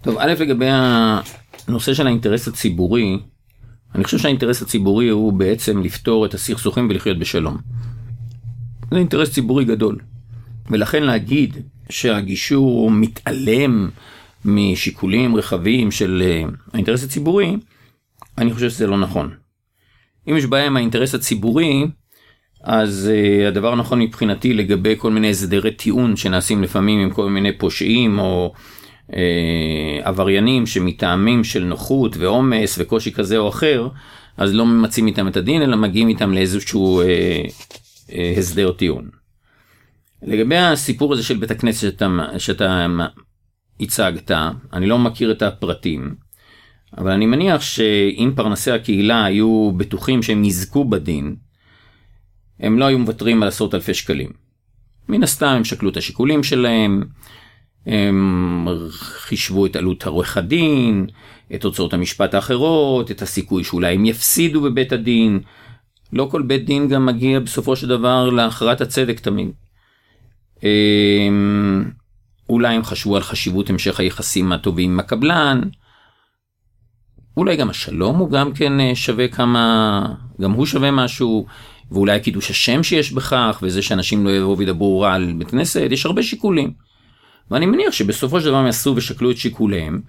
טוב, א', לגבי הנושא של האינטרס הציבורי, אני חושב שהאינטרס הציבורי הוא בעצם לפתור את הסכסוכים ולחיות בשלום. זה אינטרס ציבורי גדול. ולכן להגיד שהגישור מתעלם משיקולים רחבים של אה, האינטרס הציבורי, אני חושב שזה לא נכון. אם יש בעיה עם האינטרס הציבורי, אז uh, הדבר הנכון מבחינתי לגבי כל מיני הסדרי טיעון שנעשים לפעמים עם כל מיני פושעים או עבריינים שמטעמים של נוחות ועומס וקושי כזה או אחר, אז לא ממצים איתם את הדין אלא מגיעים איתם לאיזשהו uh, uh, הסדר טיעון. לגבי הסיפור הזה של בית הכנסת שאתה, שאתה הצגת, אני לא מכיר את הפרטים, אבל אני מניח שאם פרנסי הקהילה היו בטוחים שהם יזכו בדין, הם לא היו מוותרים על עשרות אלפי שקלים. מן הסתם הם שקלו את השיקולים שלהם, הם חישבו את עלות עורך הדין, את הוצאות המשפט האחרות, את הסיכוי שאולי הם יפסידו בבית הדין. לא כל בית דין גם מגיע בסופו של דבר להכרעת הצדק תמיד. אולי הם חשבו על חשיבות המשך היחסים הטובים עם הקבלן. אולי גם השלום הוא גם כן אה, שווה כמה, גם הוא שווה משהו, ואולי קידוש השם שיש בכך, וזה שאנשים לא יבואו וידברו רע על בית כנסת, יש הרבה שיקולים. ואני מניח שבסופו של דבר הם יעשו ושקלו את שיקוליהם,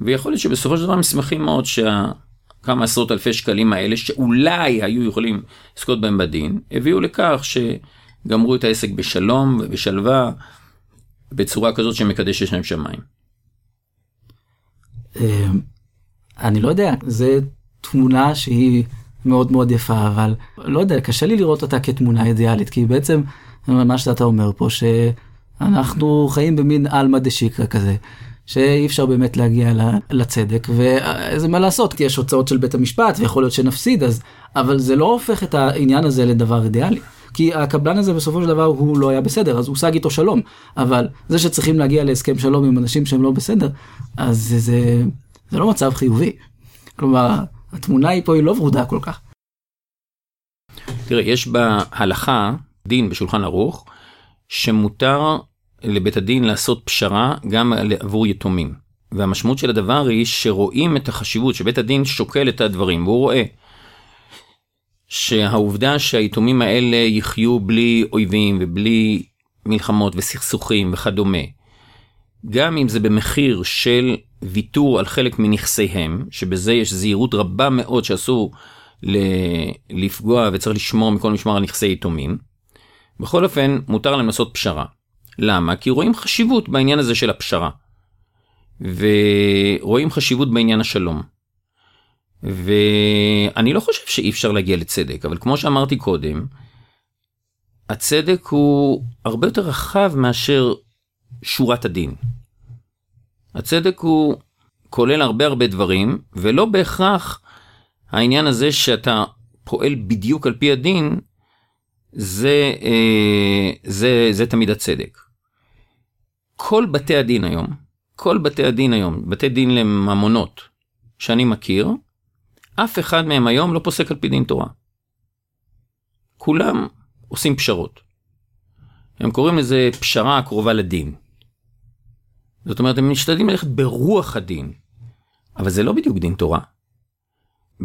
ויכול להיות שבסופו של דבר הם שמחים מאוד שכמה עשרות אלפי שקלים האלה, שאולי היו יכולים לזכות בהם בדין, הביאו לכך ש... גמרו את העסק בשלום ובשלווה, בצורה כזאת שמקדשת להם שמיים. אמ, אני לא יודע, זו תמונה שהיא מאוד מאוד יפה, אבל לא יודע, קשה לי לראות אותה כתמונה אידיאלית, כי בעצם מה שאתה אומר פה, שאנחנו חיים במין עלמא דשיקרא כזה. שאי אפשר באמת להגיע לצדק, וזה מה לעשות, כי יש הוצאות של בית המשפט, ויכול להיות שנפסיד, אז, אבל זה לא הופך את העניין הזה לדבר אידיאלי. כי הקבלן הזה בסופו של דבר הוא לא היה בסדר, אז הושג איתו שלום. אבל זה שצריכים להגיע להסכם שלום עם אנשים שהם לא בסדר, אז זה, זה, זה לא מצב חיובי. כלומר, התמונה היא פה היא לא ורודה כל כך. תראה, יש בהלכה דין בשולחן ערוך, שמותר לבית הדין לעשות פשרה גם עבור יתומים. והמשמעות של הדבר היא שרואים את החשיבות, שבית הדין שוקל את הדברים, והוא רואה שהעובדה שהיתומים האלה יחיו בלי אויבים ובלי מלחמות וסכסוכים וכדומה, גם אם זה במחיר של ויתור על חלק מנכסיהם, שבזה יש זהירות רבה מאוד שאסור לפגוע וצריך לשמור מכל משמר על נכסי יתומים, בכל אופן מותר להם לעשות פשרה. למה? כי רואים חשיבות בעניין הזה של הפשרה. ורואים חשיבות בעניין השלום. ואני לא חושב שאי אפשר להגיע לצדק, אבל כמו שאמרתי קודם, הצדק הוא הרבה יותר רחב מאשר שורת הדין. הצדק הוא כולל הרבה הרבה דברים, ולא בהכרח העניין הזה שאתה פועל בדיוק על פי הדין, זה, אה, זה, זה תמיד הצדק. כל בתי הדין היום, כל בתי הדין היום, בתי דין לממונות שאני מכיר, אף אחד מהם היום לא פוסק על פי דין תורה. כולם עושים פשרות. הם קוראים לזה פשרה הקרובה לדין. זאת אומרת, הם משתדלים ללכת ברוח הדין, אבל זה לא בדיוק דין תורה.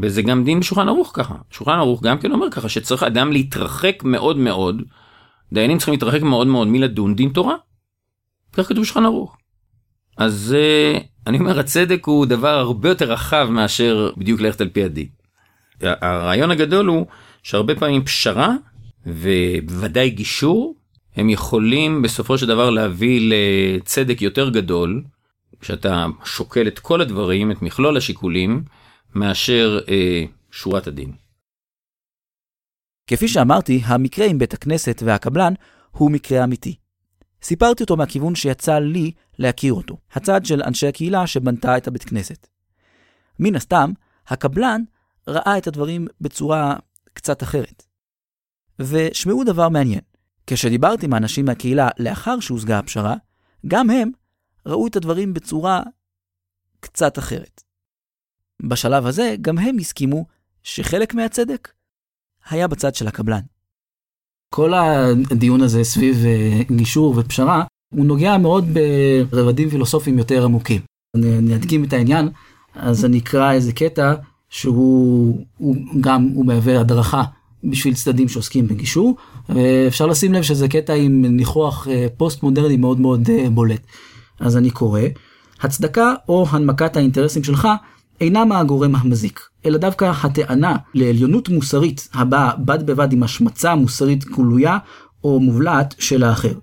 וזה גם דין בשולחן ערוך ככה. שולחן ערוך גם כן אומר ככה שצריך אדם להתרחק מאוד מאוד, דיינים צריכים להתרחק מאוד מאוד מלדון דין תורה. כך כתוב בשולחן ערוך. אז uh, אני אומר הצדק הוא דבר הרבה יותר רחב מאשר בדיוק ללכת על פי הדין. הרעיון הגדול הוא שהרבה פעמים פשרה ובוודאי גישור הם יכולים בסופו של דבר להביא לצדק יותר גדול כשאתה שוקל את כל הדברים את מכלול השיקולים מאשר אה, שורת הדין. כפי שאמרתי, המקרה עם בית הכנסת והקבלן הוא מקרה אמיתי. סיפרתי אותו מהכיוון שיצא לי להכיר אותו, הצד של אנשי הקהילה שבנתה את הבית כנסת. מן הסתם, הקבלן ראה את הדברים בצורה קצת אחרת. ושמעו דבר מעניין, כשדיברתי עם האנשים מהקהילה לאחר שהושגה הפשרה, גם הם ראו את הדברים בצורה קצת אחרת. בשלב הזה גם הם הסכימו שחלק מהצדק היה בצד של הקבלן. כל הדיון הזה סביב אה, גישור ופשרה, הוא נוגע מאוד ברבדים פילוסופיים יותר עמוקים. אני אדגים את העניין, אז אני אקרא איזה קטע שהוא הוא גם, הוא מהווה הדרכה בשביל צדדים שעוסקים בגישור. אפשר לשים לב שזה קטע עם ניחוח אה, פוסט מודרני מאוד מאוד אה, בולט. אז אני קורא, הצדקה או הנמקת האינטרסים שלך אינם הגורם המזיק, אלא דווקא הטענה לעליונות מוסרית הבאה בד בבד עם השמצה מוסרית גלויה או מובלעת של האחר.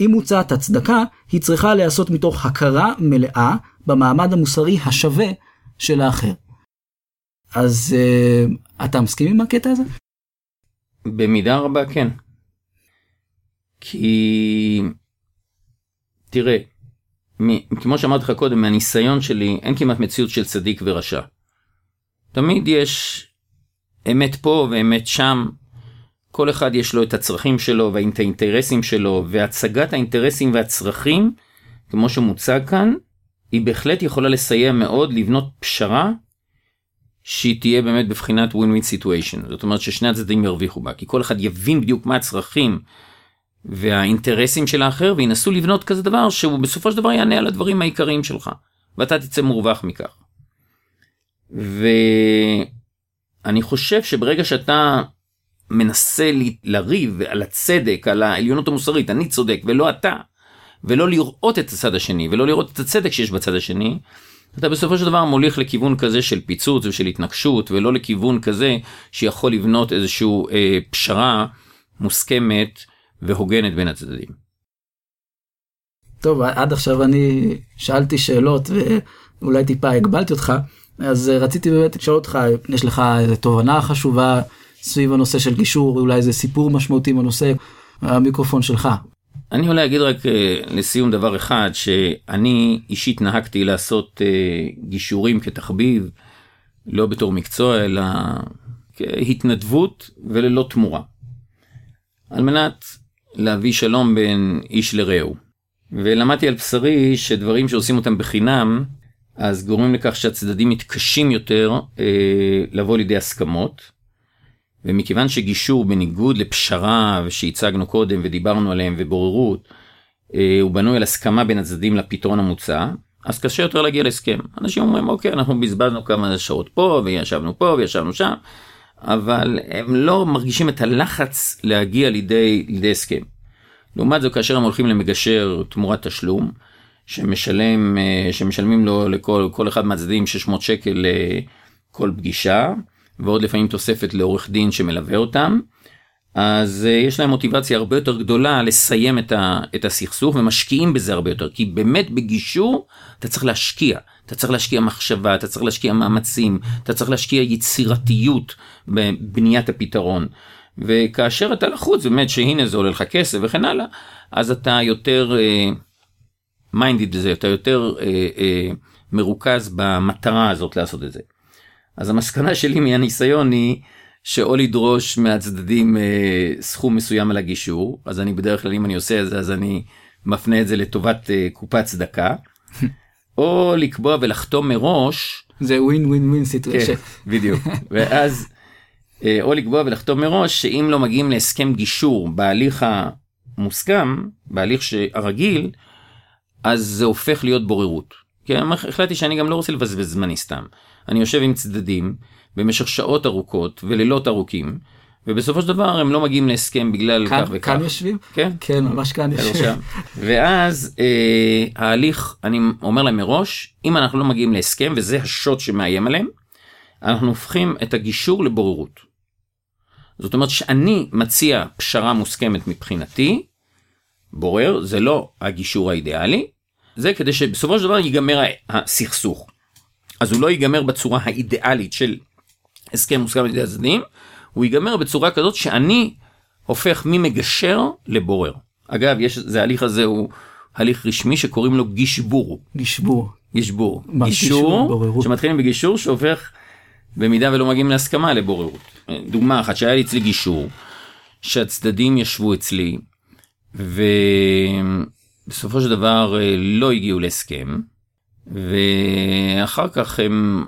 אם מוצעת הצדקה, היא צריכה להיעשות מתוך הכרה מלאה במעמד המוסרי השווה של האחר. אז uh, אתה מסכים עם הקטע הזה? במידה רבה כן. כי תראה, כמו שאמרתי לך קודם, מהניסיון שלי, אין כמעט מציאות של צדיק ורשע. תמיד יש אמת פה ואמת שם. כל אחד יש לו את הצרכים שלו ואת האינטרסים שלו, והצגת האינטרסים והצרכים, כמו שמוצג כאן, היא בהחלט יכולה לסייע מאוד לבנות פשרה שהיא תהיה באמת בבחינת win-win situation. זאת אומרת ששני הצדדים ירוויחו בה, כי כל אחד יבין בדיוק מה הצרכים והאינטרסים של האחר וינסו לבנות כזה דבר שהוא בסופו של דבר יענה על הדברים העיקריים שלך ואתה תצא מורווח מכך. ואני חושב שברגע שאתה מנסה לריב על הצדק על העליונות המוסרית אני צודק ולא אתה ולא לראות את הצד השני ולא לראות את הצדק שיש בצד השני אתה בסופו של דבר מוליך לכיוון כזה של פיצוץ ושל התנגשות ולא לכיוון כזה שיכול לבנות איזושהי אה, פשרה מוסכמת והוגנת בין הצדדים. טוב, עד עכשיו אני שאלתי שאלות ואולי טיפה הגבלתי אותך, אז רציתי באמת לשאול אותך, יש לך איזה תובנה חשובה סביב הנושא של גישור, אולי איזה סיפור משמעותי בנושא, המיקרופון שלך. אני אולי אגיד רק אה, לסיום דבר אחד, שאני אישית נהגתי לעשות אה, גישורים כתחביב, לא בתור מקצוע, אלא כהתנדבות וללא תמורה. על מנת להביא שלום בין איש לרעהו. ולמדתי על בשרי שדברים שעושים אותם בחינם, אז גורמים לכך שהצדדים מתקשים יותר אה, לבוא לידי הסכמות. ומכיוון שגישור בניגוד לפשרה שהצגנו קודם ודיברנו עליהם ובוררות, אה, הוא בנוי על הסכמה בין הצדדים לפתרון המוצע, אז קשה יותר להגיע להסכם. אנשים אומרים אוקיי אנחנו בזבזנו כמה שעות פה וישבנו פה וישבנו שם. אבל הם לא מרגישים את הלחץ להגיע לידי, לידי הסכם. לעומת זאת כאשר הם הולכים למגשר תמורת תשלום, שמשלם, אה, שמשלמים לו לכל אחד מהצדדים 600 שקל לכל פגישה, ועוד לפעמים תוספת לעורך דין שמלווה אותם, אז uh, יש להם מוטיבציה הרבה יותר גדולה לסיים את, ה, את הסכסוך ומשקיעים בזה הרבה יותר כי באמת בגישור אתה צריך להשקיע אתה צריך להשקיע מחשבה אתה צריך להשקיע מאמצים אתה צריך להשקיע יצירתיות בבניית הפתרון וכאשר אתה לחוץ באמת שהנה זה עולה לך כסף וכן הלאה אז אתה יותר minded אה, בזה אתה יותר אה, אה, מרוכז במטרה הזאת לעשות את זה. אז המסקנה שלי מהניסיון היא שאו לדרוש מהצדדים אה, סכום מסוים על הגישור, אז אני בדרך כלל אם אני עושה את זה אז אני מפנה את זה לטובת אה, קופת צדקה, או לקבוע ולחתום מראש. זה ווין ווין ווין סיטואשן. כן, בדיוק. ואז אה, או לקבוע ולחתום מראש שאם לא מגיעים להסכם גישור בהליך המוסכם, בהליך הרגיל, אז זה הופך להיות בוררות. כי החלטתי שאני גם לא רוצה לבזבז זמני סתם. אני יושב עם צדדים במשך שעות ארוכות ולילות ארוכים, ובסופו של דבר הם לא מגיעים להסכם בגלל כאן, כך וכך. כאן יושבים? כן. כן, ממש כאן יושבים. ואז אה, ההליך, אני אומר להם מראש, אם אנחנו לא מגיעים להסכם, וזה השוט שמאיים עליהם, אנחנו הופכים את הגישור לבוררות. זאת אומרת שאני מציע פשרה מוסכמת מבחינתי, בורר, זה לא הגישור האידיאלי, זה כדי שבסופו של דבר ייגמר הסכסוך. אז הוא לא ייגמר בצורה האידיאלית של הסכם מוסכם על ידי הצדדים, הוא ייגמר בצורה כזאת שאני הופך ממגשר לבורר. אגב, יש, זה ההליך הזה הוא הליך רשמי שקוראים לו גישבור. גישבור. גישבור. גישור, שמתחילים בגישור שהופך במידה ולא מגיעים להסכמה לבוררות. דוגמה אחת שהיה לי אצלי גישור, שהצדדים ישבו אצלי, ובסופו של דבר אה, לא הגיעו להסכם, ואחר כך הם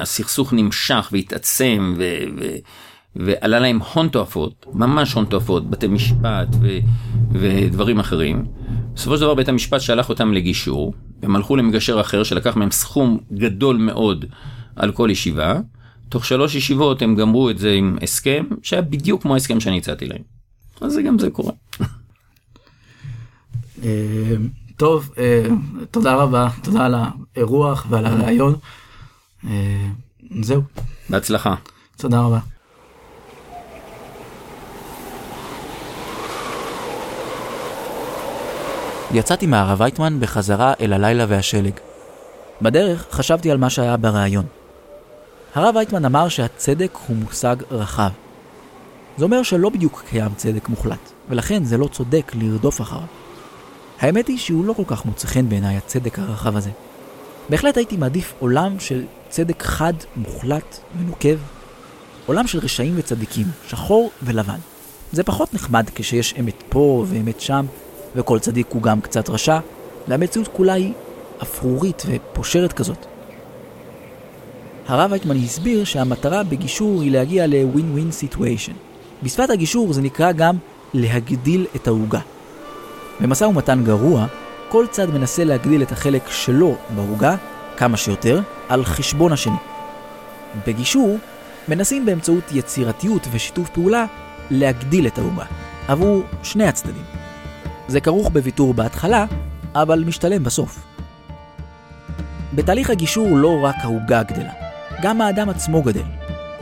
הסכסוך נמשך והתעצם ו, ו, ועלה להם הון תועפות, ממש הון תועפות, בתי משפט ו, ודברים אחרים. בסופו של דבר בית המשפט שלח אותם לגישור, הם הלכו למגשר אחר שלקח מהם סכום גדול מאוד על כל ישיבה. תוך שלוש ישיבות הם גמרו את זה עם הסכם שהיה בדיוק כמו ההסכם שאני הצעתי להם. אז זה גם זה קורה. אה, טוב, אה, תודה רבה, תודה על האירוח ועל הרעיון. אה, זהו. בהצלחה. תודה רבה. יצאתי מהרב וייטמן בחזרה אל הלילה והשלג. בדרך חשבתי על מה שהיה בריאיון. הרב וייטמן אמר שהצדק הוא מושג רחב. זה אומר שלא בדיוק קיים צדק מוחלט, ולכן זה לא צודק לרדוף אחריו. האמת היא שהוא לא כל כך מוצא חן בעיניי הצדק הרחב הזה. בהחלט הייתי מעדיף עולם של צדק חד, מוחלט ונוקב. עולם של רשעים וצדיקים, שחור ולבן. זה פחות נחמד כשיש אמת פה ואמת שם, וכל צדיק הוא גם קצת רשע, והמציאות כולה היא אפרורית ופושרת כזאת. הרב וייטמן הסביר שהמטרה בגישור היא להגיע ל-win-win situation. בשפת הגישור זה נקרא גם להגדיל את העוגה. במשא ומתן גרוע, כל צד מנסה להגדיל את החלק שלו בעוגה כמה שיותר על חשבון השני. בגישור, מנסים באמצעות יצירתיות ושיתוף פעולה להגדיל את העוגה עבור שני הצדדים. זה כרוך בוויתור בהתחלה, אבל משתלם בסוף. בתהליך הגישור לא רק העוגה גדלה, גם האדם עצמו גדל.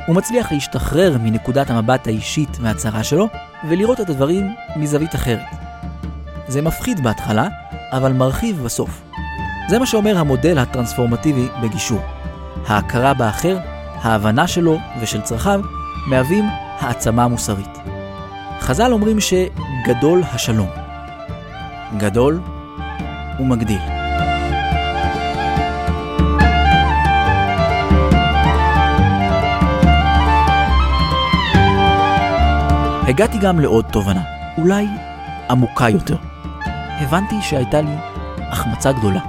הוא מצליח להשתחרר מנקודת המבט האישית והצרה שלו ולראות את הדברים מזווית אחרת. זה מפחיד בהתחלה, אבל מרחיב בסוף. זה מה שאומר המודל הטרנספורמטיבי בגישור. ההכרה באחר, ההבנה שלו ושל צרכיו, מהווים העצמה מוסרית. חז"ל אומרים שגדול השלום. גדול ומגדיל. הגעתי גם לעוד תובנה, אולי עמוקה יותר. הבנתי שהייתה לי החמצה גדולה.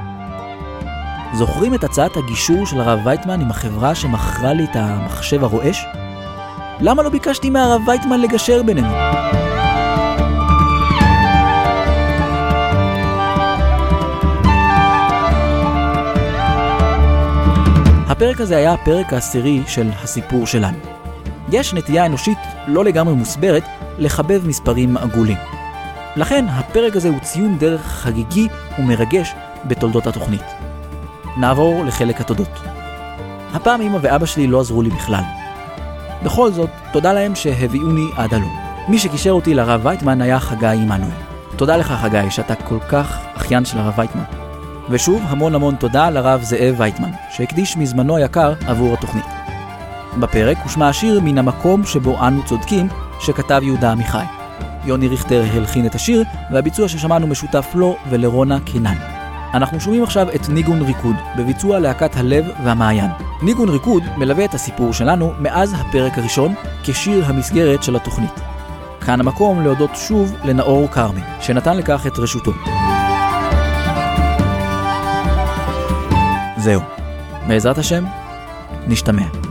זוכרים את הצעת הגישור של הרב וייטמן עם החברה שמכרה לי את המחשב הרועש? למה לא ביקשתי מהרב וייטמן לגשר בינינו? הפרק הזה היה הפרק העשירי של הסיפור שלנו. יש נטייה אנושית לא לגמרי מוסברת לחבב מספרים עגולים. לכן הפרק הזה הוא ציון דרך חגיגי ומרגש בתולדות התוכנית. נעבור לחלק התודות. הפעם אמא ואבא שלי לא עזרו לי בכלל. בכל זאת, תודה להם שהביאוני עד הלום. מי שקישר אותי לרב וייטמן היה חגי עמנואל. תודה לך חגי, שאתה כל כך אחיין של הרב וייטמן. ושוב, המון המון תודה לרב זאב וייטמן, שהקדיש מזמנו היקר עבור התוכנית. בפרק הושמע השיר מן המקום שבו אנו צודקים, שכתב יהודה עמיחי. יוני ריכטר הלחין את השיר, והביצוע ששמענו משותף לו ולרונה קינן. אנחנו שומעים עכשיו את ניגון ריקוד, בביצוע להקת הלב והמעיין. ניגון ריקוד מלווה את הסיפור שלנו מאז הפרק הראשון, כשיר המסגרת של התוכנית. כאן המקום להודות שוב לנאור כרמי, שנתן לכך את רשותו. זהו. בעזרת השם, נשתמע.